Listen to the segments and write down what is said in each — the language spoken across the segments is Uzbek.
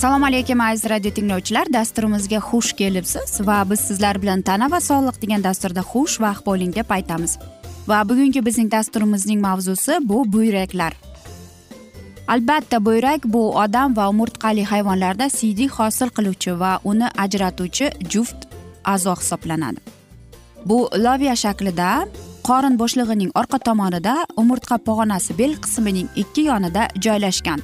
assalomu alaykum aziz radio tinglovchilar. Dasturimizga xush kelibsiz va biz sizlar bilan tana va sog'liq degan dasturda xush vaqt bo'ling deb aytamiz va bugungi bizning dasturimizning mavzusi bu buyraklar. Albatta buyrak bu odam va umurtqali hayvonlarda siydik hosil qiluvchi va uni ajratuvchi juft a'zo hisoblanadi. Bu loviya shaklida qorin bo'shlig'ining orqa tomonida umurtqa pog'onasi bel qismining ikki yonida joylashgan.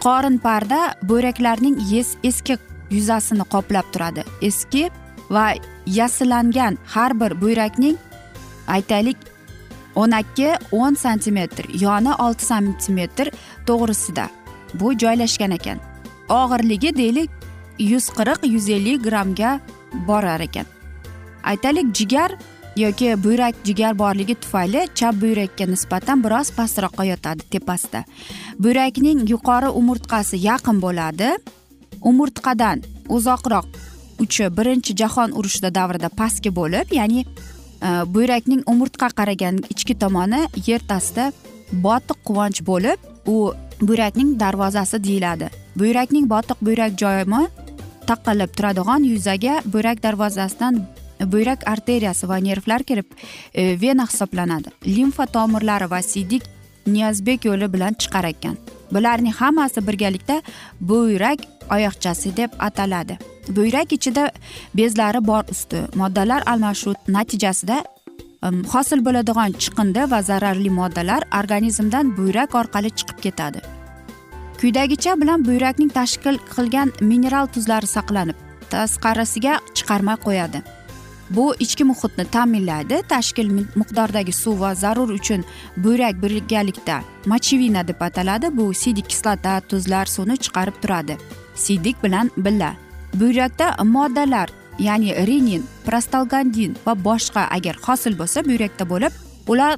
Qorin parda buyraklarning yes eski yuzasini qoplab turadi. Eski va yassilangan har bir buyrakning aytaylik o'n ikki o'n santimetr yoni olti santimetr to'g'risida. Bu joylashgan ekan. Og'irligi deylik yuz qirq yuz ellik grammga borar ekan. Aytaylik jigar yoki buyrak jigar borligi tufayli chap buyrakka nisbatan biroz pastroqqa yotadi tepasida. Buyrakning yuqori umurtqasi yaqin bo'ladi. Umurtqadan uzoqroq uchi birinchi jahon urushida davrida pastki bo'lib ya'ni e, buyrakning umurtqa qaragan ichki tomoni yer tastida botiq quvonch bo'lib u buyrakning darvozasi deyiladi. Buyrakning botiq buyrak joyimi taqilib turadigan yuzaga buyrak darvozasidan buyrak arteriyasi va nervlar kirib e, vena hisoblanadi. Limfa tomirlari va siydik niyozbek yo'li bilan chiqar ekan bularning hammasi birgalikda buyrak oyoqchasi deb ataladi. Buyrak ichida bezlari bor usti. Moddalar almashuv natijasida hosil bo'ladigan chiqindi va zararli moddalar organizmdan buyrak orqali chiqib ketadi. Quyidagicha bilan buyrakning tashkil qilgan mineral tuzlari saqlanib tasqarisiga chiqarmay qo'yadi. Bu ichki muhitni ta'minlaydi tashkil miqdordagi suv va zarur uchun buyrak birgalikda mochevina deb ataladi. Bu siydik kislota tuzlar suvni chiqarib turadi. Siydik bilan birga. Buyrakda moddalar ya'ni renin prostalgandin va boshqa agar hosil bo'lsa buyrakda bo'lib ular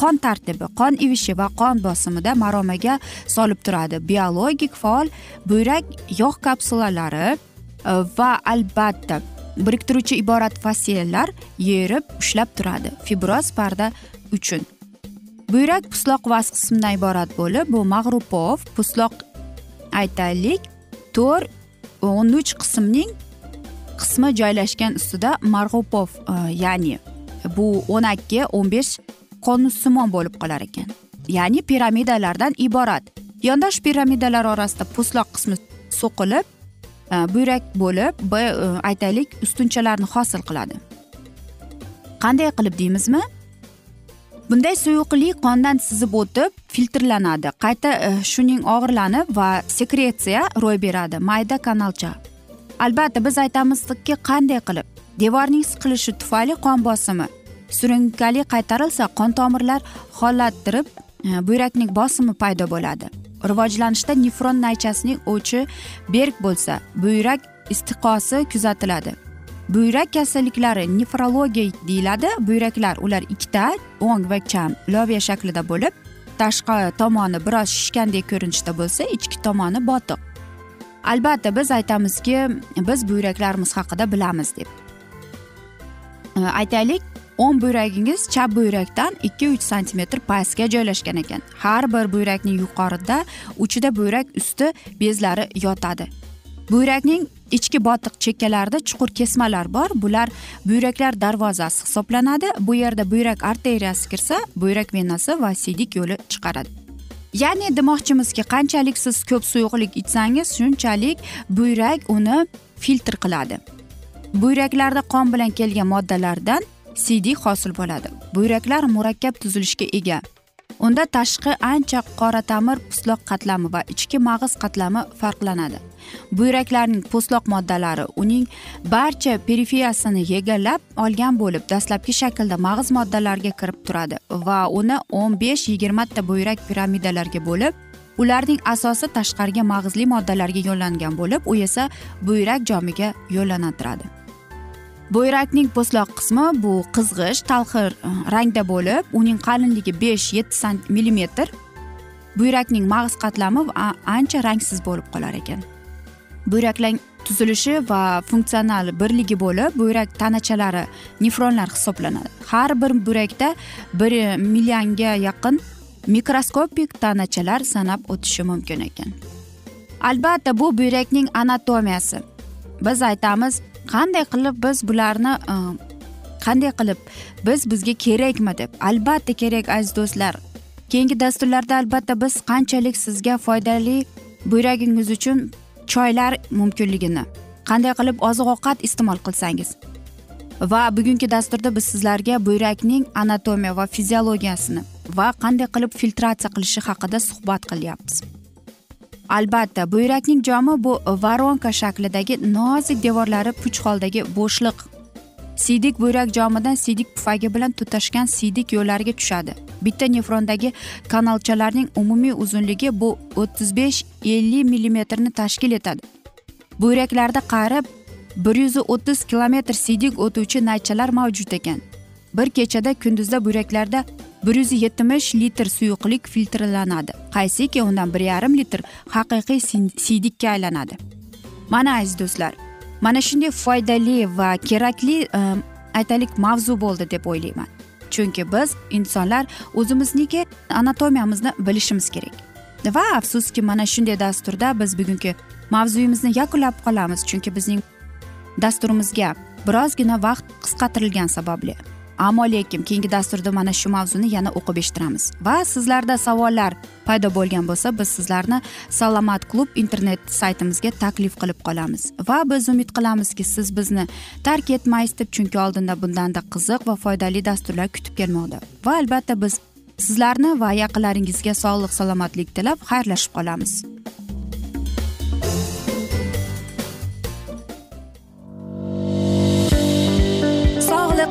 qon tartibi qon ivishi va qon bosimida maromaga solib turadi. Biologik faol buyrak yog' kapsulalari e, va albatta biriktiruvchi iborat fasiyellar yerib ushlab turadi fibroz parda uchun. Buyrak pusloq vas qismidan iborat bo'lib bu mag'rupov pusloq aytaylik to'rt o'n uch qismning qismi joylashgan ustida marg'upov e, ya'ni bu o'n ikki o'n besh qonussimon bo'lib qolar ekan. Ya'ni piramidalardan iborat. Yondosh piramidalar orasida pusloq qismi so'qilib Э, buyrak bo'lib b e, aytaylik ustunchalarni hosil qiladi. Qanday qilib deymizmi? Bunday suyuqlik qondan sizib o'tib filtrlanadi. Qayta e, shuning og'irlanib va sekretsiya ro'y beradi. Mayda kanalcha. Albatta biz aytamizki qanday qilib? Devorning siqilishi tufayli qon bosimi. Surunkali qaytarilsa qon tomirlar holattirib e, buyrakning bosimi paydo bo'ladi. Rivojlanishda nefron naychasining o'chi berk bo'lsa buyrak istiqosi kuzatiladi. Buyrak kasalliklari nefrologiya deyiladi. Buyraklar ular ikkita o'ng va chap loviya shaklida bo'lib tashqi tomoni biroz shishgandek ko'rinishda bo'lsa ichki tomoni botiq. Albatta biz aytamizki biz buyraklarimiz haqida bilamiz deb. Aytaylik o'ng buyragingiz chap buyrakdan ikki uch santimetr pastga joylashgan ekan. Har bir buyrakning yuqorida uchida buyrak usti bezlari yotadi. Buyrakning ichki botiq chekkalarida chuqur kesmalar bor. Bular buyraklar darvozasi hisoblanadi. Bu yerda buyrak arteriyasi kirsa buyrak venasi va siydik yo'li chiqaradi. Ya'ni demoqchimizki qanchalik siz ko'p suyuqlik ichsangiz shunchalik buyrak uni filtr qiladi. Buyraklarda qon bilan kelgan moddalardan siydik hosil bo'ladi. Buyraklar murakkab tuzilishga ega. Unda tashqi ancha qora tamir pustloq qatlami va ichki mag'iz qatlami farqlanadi. Buyraklarning po'stloq moddalari uning barcha perifiyasini egallab olgan bo'lib dastlabki shaklda mag'iz moddalariga kirib turadi va uni o'n besh yigirmata buyrak piramidalarga bo'lib ularning asosi tashqariga mag'izli moddalarga yo'llangan bo'lib u esa buyrak jomiga yo'llantiradi. Buyrakning po'stloq qismi bu qizg'ish talxir e, rangda bo'lib uning qalinligi besh yetti millimetr. Buyrakning mag'iz qatlami ancha rangsiz bo'lib qolar ekan. Buyraklang tuzilishi va funksional birligi bo'lib buyrak tanachalari nefronlar hisoblanadi. Har bir buyrakda bir millionga yaqin mikroskopik tanachalar sanab o'tishi mumkin ekan. Albatta bu buyrakning anatomiyasi. Biz aytamiz qanday qilib biz bularni e, qanday qilib biz bizga kerakmi deb albatta kerak aziz do'stlar. Keyingi dasturlarda albatta biz qanchalik sizga foydali buyragingiz uchun choylar mumkinligini qanday qilib oziq ovqat iste'mol qilsangiz va bugungi dasturda biz sizlarga buyrakning anatomiya va fiziologiyasini va qanday qilib filtratsiya qilishi haqida suhbat qilyapmiz. Albatta buyrakning jomi bu voronka shaklidagi nozik devorlari puch holdagi bo'shliq. Siydik buyrak jomidan siydik pufagi bilan tutashgan siydik yo'llariga tushadi. Bitta nefrondagi kanalchalarning umumiy uzunligi bu o'ttiz besh ellik millimetrni tashkil etadi. Buyraklarda qarib bir yuz o'ttiz kilometr siydik o'tuvchi naychalar mavjud ekan. Bir kechada kunduzda buyraklarda bir yuz yetmish litr suyuqlik filtrlanadi. Qaysiki undan bir yarim litr haqiqiy siydikka aylanadi. Mana aziz do'stlar mana shunday foydali va kerakli ehm, aytaylik mavzu bo'ldi deb o'ylayman. Chunki biz insonlar o'zimizniki anatomiyamizni bilishimiz kerak. Va afsuski mana shunday dasturda biz bugungi mavzuyimizni yakunlab qolamiz. Chunki bizning dasturimizga birozgina vaqt qisqartirilgani sababli. Ammo lekin keyingi dasturda mana shu mavzuni yana o'qib eshittiramiz. Va sizlarda savollar paydo bo'lgan bo'lsa biz sizlarni salomat klub internet saytimizga taklif qilib qolamiz. Va biz umid qilamizki siz bizni tark etmaysiz deb chunki oldinda bundanda qiziq va foydali dasturlar kutib kelmoqda. Va albatta biz sizlarni va yaqinlaringizga sog'lik salomatlik tilab xayrlashib qolamiz.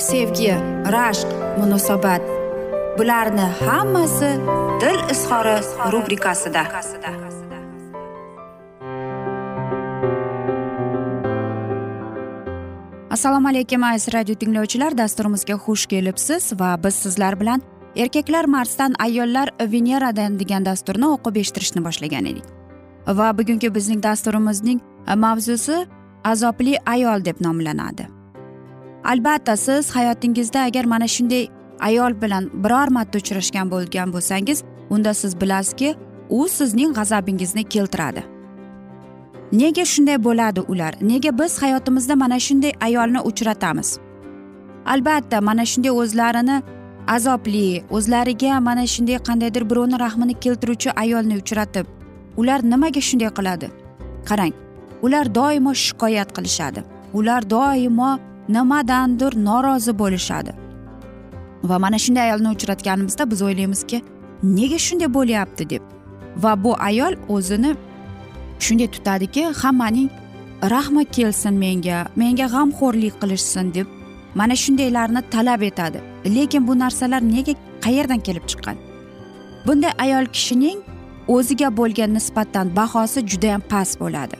sevgi rashq munosabat. Bularni hammasi dil izhori rubrikasida. Assalomu alaykum aziz radio tinglovchilar. Dasturimizga xush kelibsiz va biz sizlar bilan erkaklar marsdan ayollar veneradan degan dasturni o'qib eshittirishni boshlagan edik. Va bugungi bizning dasturimizning mavzusi azobli ayol deb nomlanadi. Albatta siz hayotingizda agar mana shunday ayol bilan biror marta uchrashgan bo'lgan bo'lsangiz unda siz bilasizki u sizning g'azabingizni keltiradi. Nega shunday bo'ladi ular? Nega biz hayotimizda mana shunday ayolni uchratamiz? Albatta mana shunday o'zlarini azobli o'zlariga mana shunday qandaydir birovni rahmini keltiruvchi ayolni uchratib ular nimaga shunday qiladi? Qarang ular doimo shikoyat qilishadi. Ular doimo nimadandir norozi bo'lishadi. Va mana shunday ayolni uchratganimizda biz o'ylaymizki nega shunday bo'lyapti deb. Va bu ayol o'zini shunday tutadiki hammaning rahmi kelsin menga menga g'amxo'rlik qilishsin deb mana shundaylarni talab etadi. Lekin bu narsalar nega qayerdan kelib chiqqan? Bunday ayol kishining o'ziga bo'lgan nisbatan bahosi judayam past bo'ladi.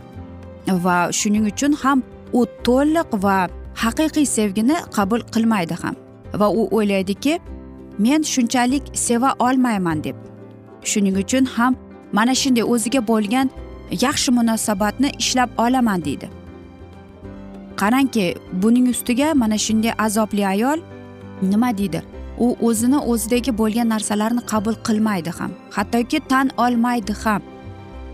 Va shuning uchun ham u to'liq va haqiqiy sevgini qabul qilmaydi ham. Va u o'ylaydiki men shunchalik seva olmayman deb. Shuning uchun ham mana shunday o'ziga bo'lgan yaxshi munosabatni ishlab olaman deydi. Qarangki buning ustiga mana shunday azobli ayol nima deydi? U o'zini o'zidagi bo'lgan narsalarni qabul qilmaydi ham hattoki tan olmaydi ham.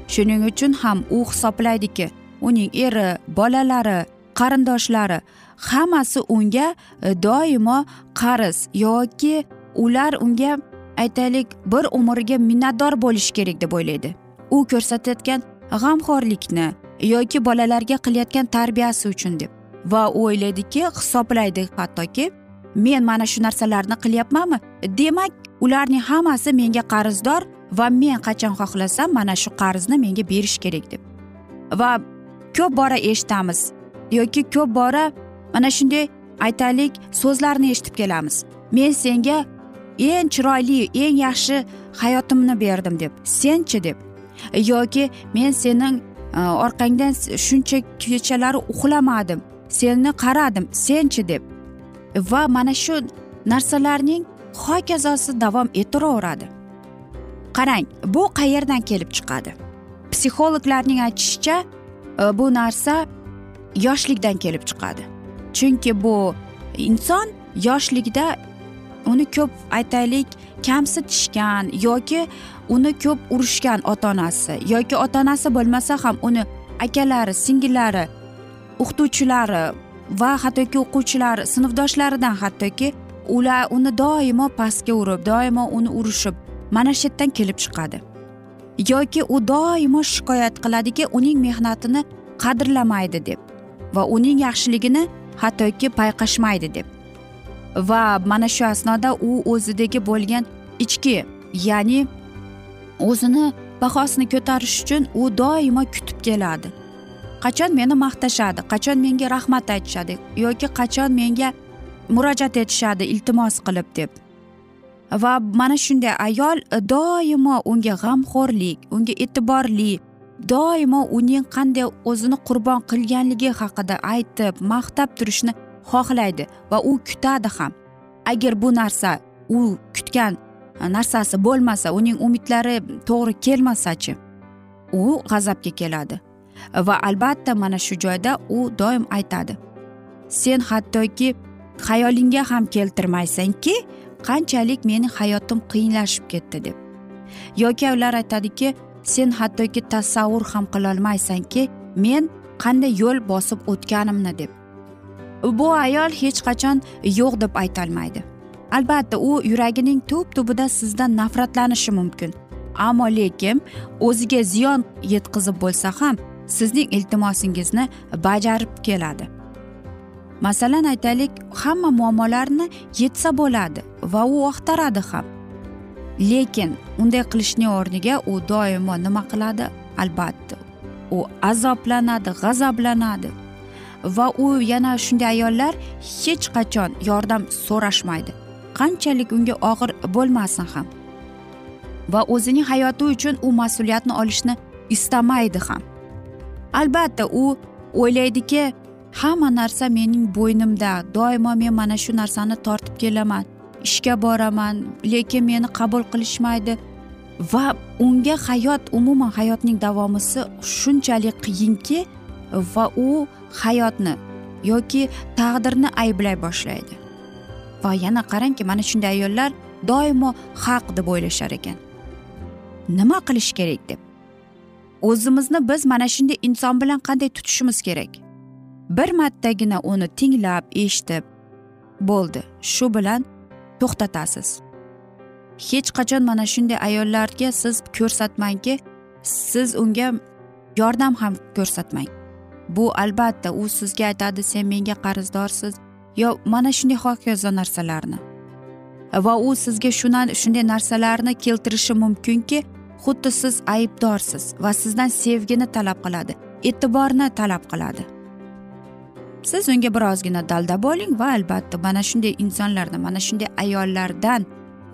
Shuning uchun ham u hisoblaydiki uning eri bolalari qarindoshlari. Hammasi unga e, doimo qarz yoki ular unga aytaylik bir umrga minnatdor bo'lishi kerak deb o'ylaydi. U ko'rsatayotgan g'amxo'rlikni yoki bolalarga qilayotgan tarbiyasi uchun deb. Va u o'ylaydiki hisoblaydi hattoki men mana shu narsalarni qilyapmanmi? Demak ularning hammasi menga qarzdor va men qachon xohlasam mana shu qarzni menga berish kerak deb. Va ko'p bora eshitamiz yoki ko'p bora mana shunday aytaylik so'zlarni eshitib kelamiz. Men senga eng chiroyli eng yaxshi hayotimni berdim deb senchi deb yoki men sening e, orqangdan shuncha kechalari uxlamadim seni qaradim senchi deb. Va mana shu narsalarning hokazosi davom etaveradi qarang bu qayerdan kelib chiqadi? Psixologlarning aytishicha e, bu narsa yoshlikdan kelib chiqadi. Chunki bu inson yoshlikda uni ko'p aytaylik kamsitishgan yoki uni ko'p urishgan ota onasi yoki ota onasi bo'lmasa ham uni akalari singillari o'qituvchilari va hattoki o'quvchilar sinfdoshlaridan hattoki ular uni doimo pastga urib doimo uni urishib mana shu yerdan kelib chiqadi. Yoki u doimo shikoyat qiladiki uning mehnatini qadrlamaydi deb. Va uning yaxshiligini hattoki payqashmaydi deb. Va mana shu asnoda u o'zidagi bo'lgan ichki ya'ni o'zini bahosini ko'tarish uchun u doimo kutib keladi. Qachon meni maqtashadi qachon menga rahmat aytishadi yoki qachon menga murojaat etishadi iltimos qilib deb. Va mana shunday ayol doimo unga g'amxo'rlik unga e'tiborli doimo uning qanday o'zini qurbon qilganligi haqida aytib maqtab turishni xohlaydi va u kutadi ham. Agar bu narsa u kutgan e, narsasi bo'lmasa uning umidlari to'g'ri kelmasachi u g'azabga keladi. Va albatta mana shu joyda u doim aytadi sen hattoki xayolingga ham keltirmaysanki qanchalik mening hayotim qiyinlashib ketdi deb. Yoki ular aytadiki sen hattoki tasavvur ham qilolmaysanki men qanday yo'l bosib o'tganimni deb. Bu ayol hech qachon yo'q deb aytolmaydi. Albatta u yuragining tub tubida sizdan nafratlanishi mumkin. Ammo lekin o'ziga ziyon yetkazib bo'lsa ham sizning iltimosingizni bajarib keladi. Masalan aytaylik hamma muammolarni yetsa bo'ladi va u axtaradi ham. Lekin unday qilishni o'rniga u doimo nima qiladi? Albatta u azoblanadi g'azablanadi va u yana shunday ayollar hech qachon yordam so'rashmaydi. Qanchalik unga og'ir bo'lmasin ham. Va o'zining hayoti uchun u mas'uliyatni olishni istamaydi ham. Albatta u o'ylaydiki hamma narsa mening bo'ynimda. Doimo men mana shu narsani tortib kelaman. Ishga boraman lekin meni qabul qilishmaydi va unga hayot umuman hayotning davomisi shunchalik qiyinki va u hayotni yoki taqdirni ayblay boshlaydi. Va yana qarangki mana shunday ayollar doimo haq deb o'ylashar ekan. Nima qilish kerak deb? O'zimizni biz mana shunday inson bilan qanday tutishimiz kerak? Bir martagina uni tinglab eshitib bo'ldi. Shu bilan to'xtatasiz. Hech qachon mana shunday ayollarga siz ko'rsatmangki siz unga yordam ham ko'rsatmang. Bu albatta u sizga aytadi sen menga qarzdorsiz yo mana shunday hokazo narsalarni. Va u sizga shuna shunday narsalarni keltirishi mumkinki xuddi siz aybdorsiz va sizdan sevgini talab qiladi e'tiborni talab qiladi. Siz unga birozgina dalda bo'ling va albatta mana shunday insonlardan mana shunday ayollardan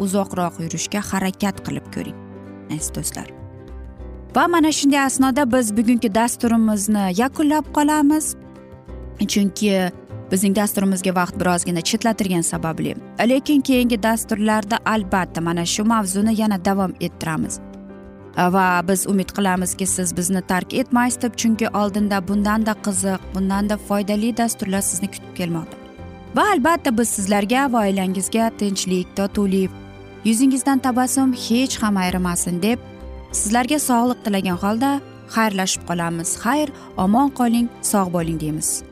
uzoqroq yurishga harakat qilib ko'ring aziz do'stlar. Va mana shunday asnoda biz bugungi dasturimizni yakunlab qolamiz. Chunki bizning dasturimizga vaqt birozgina chetlatilgani sababli lekin keyingi dasturlarda albatta mana shu mavzuni yana davom ettiramiz. Va biz umid qilamizki siz bizni tark etmaysiz deb chunki oldinda bundanda qiziq bundanda foydali dasturlar sizni kutib kelmoqda. Va albatta biz sizlarga va oilangizga tinchlik totuvlik yuzingizdan tabassum hech ham ayrimasin deb sizlarga sog'liq tilagan holda xayrlashib qolamiz. Xayr omon qoling sog' bo'ling deymiz.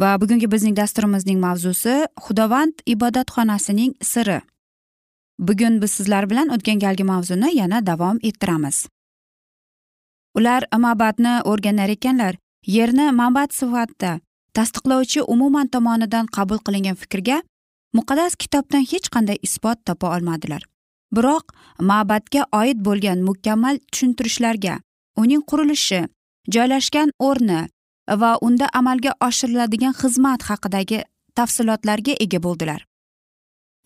Va bugungi bizning dasturimizning mavzusi xudovand ibodatxonasining siri. Bugun biz sizlar bilan o'tgan galgi mavzuni yana davom ettiramiz. Ular ma'batni o'rganar ekanlar yerni ma'bat sifatida tasdiqlovchi umuman tomonidan qabul qilingan fikrga muqaddas kitobdan hech qanday isbot topa olmadilar. Biroq ma'batga oid bo'lgan mukammal tushuntirishlarga uning qurilishi joylashgan o'rni va unda amalga oshiriladigan xizmat haqidagi tafsilotlarga ega bo'ldilar.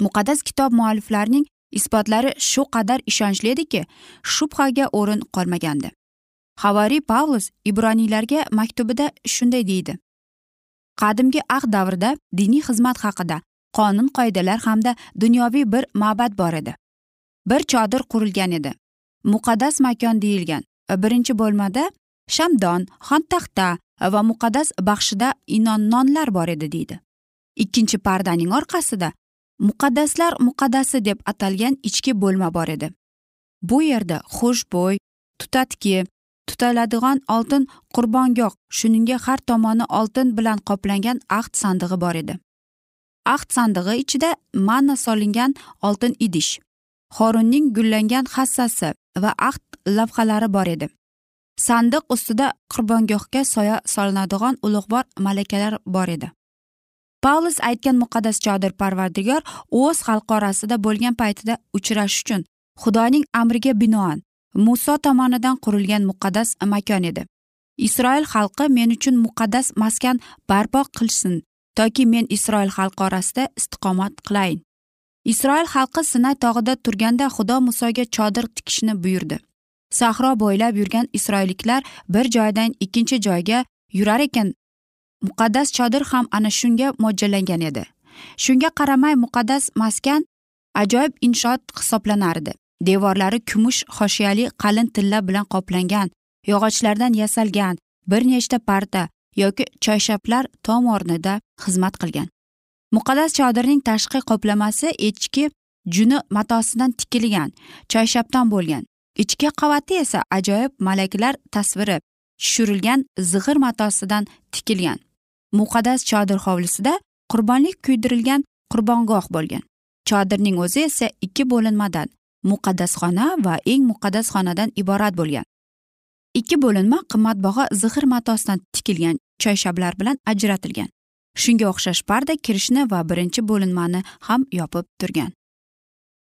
Muqaddas kitob mualliflarining isbotlari shu qadar ishonchli ediki shubhaga o'rin qolmagandi. Havariy pavlus ibroniylarga maktubida shunday deydi qadimgi ahd davrida diniy xizmat haqida qonun qoidalar hamda dunyoviy bir ma'bad bor edi. Bir chodir qurilgan edi. Muqaddas makon deyilgan birinchi bo'lmada shamdon xontaxta va muqaddas baxshida nonlar bor edi deydi. Ikkinchi pardaning orqasida muqaddaslar muqaddasi deb atalgan ichki bo'lma bor edi. Bu yerda xushbo'y tutatki tutaladigan oltin qurbongoh shuningdek har tomoni oltin bilan qoplangan ahd sandig'i bor edi. Ahd sandig'i ichida manna solingan oltin idish xorunning gullangan hassasi va ahd lavhalari bor edi. Sandiq ustida qurbongohga soya solinadigan ulug'vor malakalar bor edi. Pavlus aytgan muqaddas chodir parvardigor o'z xalqi orasida bo'lgan paytida uchrashish uchun xudoning amriga binoan muso tomonidan qurilgan muqaddas makon edi. Isroil xalqi men uchun muqaddas maskan barpo qilsin toki men isroil xalqi orasida istiqomat qilayin. Isroil xalqi sinay tog'ida turganda xudo musoga chodir tikishni buyurdi. Sahro bo'ylab yurgan isroilliklar bir joydan ikkinchi joyga yurar ekan. Muqaddas chodir ham ana shunga mo'ljallangan edi. Shunga qaramay muqaddas maskan ajoyib inshoot hisoblanardi devorlari kumush hoshiyali qalin tilla bilan qoplangan yog'ochlardan yasalgan bir nechta parta yoki choyshablar tom o'rnida xizmat qilgan. Muqaddas chodirning tashqi qoplamasi echki juni matosidan tikilgan choyshabdan bo'lgan. Ichki qavati esa ajoyib malaklar tasviri tushirilgan zig'ir matosidan tikilgan. Muqaddas chodir hovlisida qurbonlik kuydirilgan qurbongoh bo'lgan. Chodirning o'zi esa ikki bo'linmadan muqaddasxona va eng muqaddas xonadan iborat bo'lgan. Ikki bo'linma qimmatbaho zig'ir matosidan tikilgan choyshablar bilan ajratilgan. Shunga o'xshash parda kirishni va birinchi bo'linmani ham yopib turgan.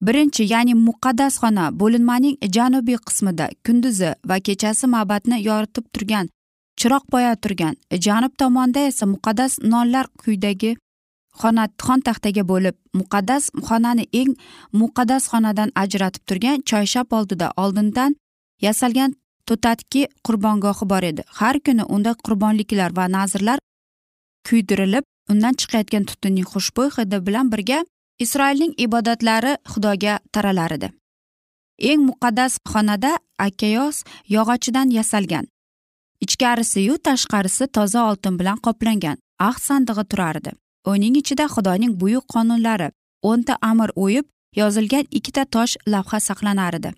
Birinchi ya'ni muqaddas xona bo'linmaning janubiy qismida kunduzi va kechasi ma'batni yoritib turgan chiroq poya turgan janub tomonda esa muqaddas nonlar quyidagi xona xon taxtaga bo'lib muqaddas xonani eng muqaddas xonadan ajratib turgan choyshab oldida oldindan yasalgan to'tatki qurbongohi bor edi. Har kuni unda qurbonliklar va nazrlar kuydirilib undan chiqayotgan tutunning xushbo'y hidi bilan birga isroilning ibodatlari xudoga taralar edi. Eng muqaddas xonada akayos yog'ochidan yasalgan. Ichkarisiyu tashqarisi toza oltin bilan qoplangan ahd sandig'i turardi uning ichida xudoning buyuk qonunlari o'nta amr o'yib yozilgan ikkita tosh lavha saqlanar edi.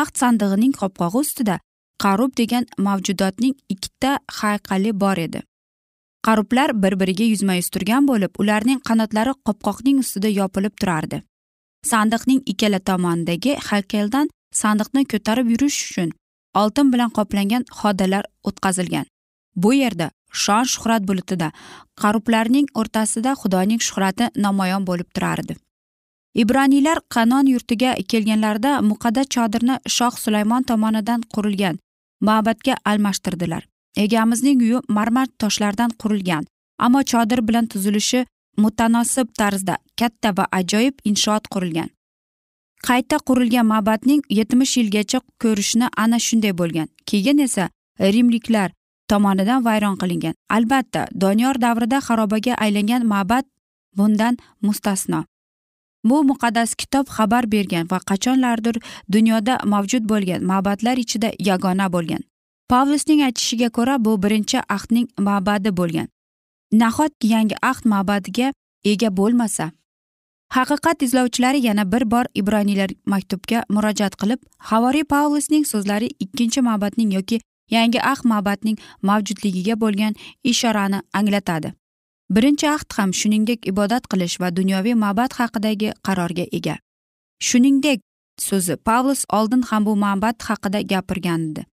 Ahd sandig'ining qopqog'i ustida qarub degan mavjudotning ikkita haykali bor edi. Qarublar bir biriga yuzma yuz turgan bo'lib ularning qanotlari qopqoqning ustida yopilib turardi. Sandiqning ikkala tomonidagi haykaldan sandiqni ko'tarib yurish uchun oltin bilan qoplangan xodalar o'tkazilgan. Bu yerda shon shuhrat bulutida qarublarning o'rtasida xudoning shuhrati namoyon bo'lib turardi. Ibroniylar qanon yurtiga kelganlarida muqaddas chodirni shoh sulaymon tomonidan qurilgan ma'batga almashtirdilar. Egamizning uyi marmar toshlardan qurilgan ammo chodir bilan tuzilishi mutanosib tarzda katta va ajoyib inshoot qurilgan. Qayta qurilgan ma'batning yetmish yilgacha ko'rishni ana shunday bo'lgan. Keyin esa rimliklar tomonidan vayron qilingan. Albatta doniyor davrida xarobaga aylangan ma'bat bundan mustasno. Bu muqaddas kitob xabar bergan va qachonlardir dunyoda mavjud bo'lgan ma'batlar ichida yagona bo'lgan. Pavlusning aytishiga ko'ra bu birinchi ahdning ma'badi bo'lgan. Nahotki yangi ahd ma'badiga ega bo'lmasa? Haqiqat izlovchilari yana bir bor ibroniylar maktubga murojaat qilib havoriy pavlusning so'zlari ikkinchi ma'badning yoki yangi ahd ma'badning mavjudligiga bo'lgan ishorani anglatadi. Birinchi ahd ham shuningdek ibodat qilish va dunyoviy ma'bad haqidagi qarorga ega. Shuningdek so'zi pavlus oldin ham bu ma'bad haqida gapirgan edi.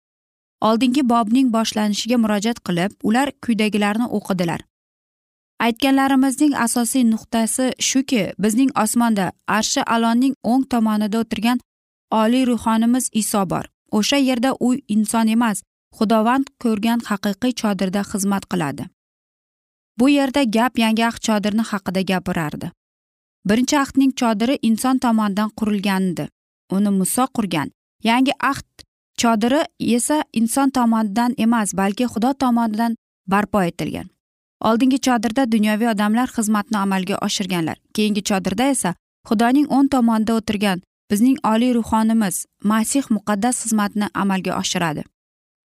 Oldingi bobning boshlanishiga murojaat qilib ular quyidagilarni o'qidilar. Aytganlarimizning asosiy nuqtasi shuki bizning osmonda arshi alonning o'ng tomonida o'tirgan oliy ruhonimiz iso bor. O'sha yerda u inson emas xudovand ko'rgan haqiqiy chodirda xizmat qiladi. Bu yerda gap yangi ahd chodirni haqida gapirardi. Birinchi ahdning chodiri inson tomonidan qurilgandi uni muso qurgan. Yangi ahd chodiri esa inson tomonidan emas balki xudo tomonidan barpo etilgan. Oldingi chodirda dunyoviy odamlar xizmatni amalga oshirganlar. Keyingi chodirda esa xudoning o'ng tomonida o'tirgan bizning oliy ruhonimiz masih muqaddas xizmatni amalga oshiradi.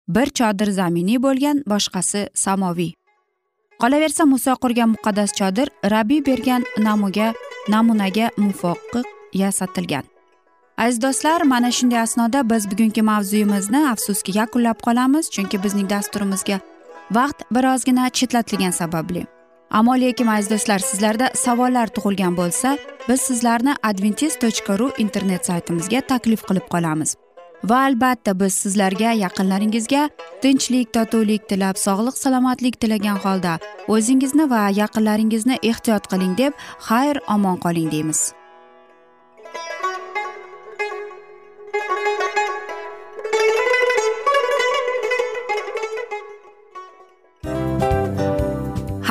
Bir chodir zaminiy bo'lgan boshqasi samoviy. Qolaversa muso qurgan muqaddas chodir rabbiy bergan namuga namunaga muvofiq yasatilgan. Aziz do'stlar mana shunday asnoda biz bugungi mavzuyimizni afsuski yakunlab qolamiz chunki bizning dasturimizga vaqt birozgina chetlatilgani sababli. Ammo lekin aziz do'stlar sizlarda savollar tug'ilgan bo'lsa biz sizlarni adventis tochka ru internet saytimizga taklif qilib qolamiz. Va albatta biz sizlarga yaqinlaringizga tinchlik totuvlik tilab sog'lik salomatlik tilagan holda o'zingizni va yaqinlaringizni ehtiyot qiling deb xayr omon qoling deymiz.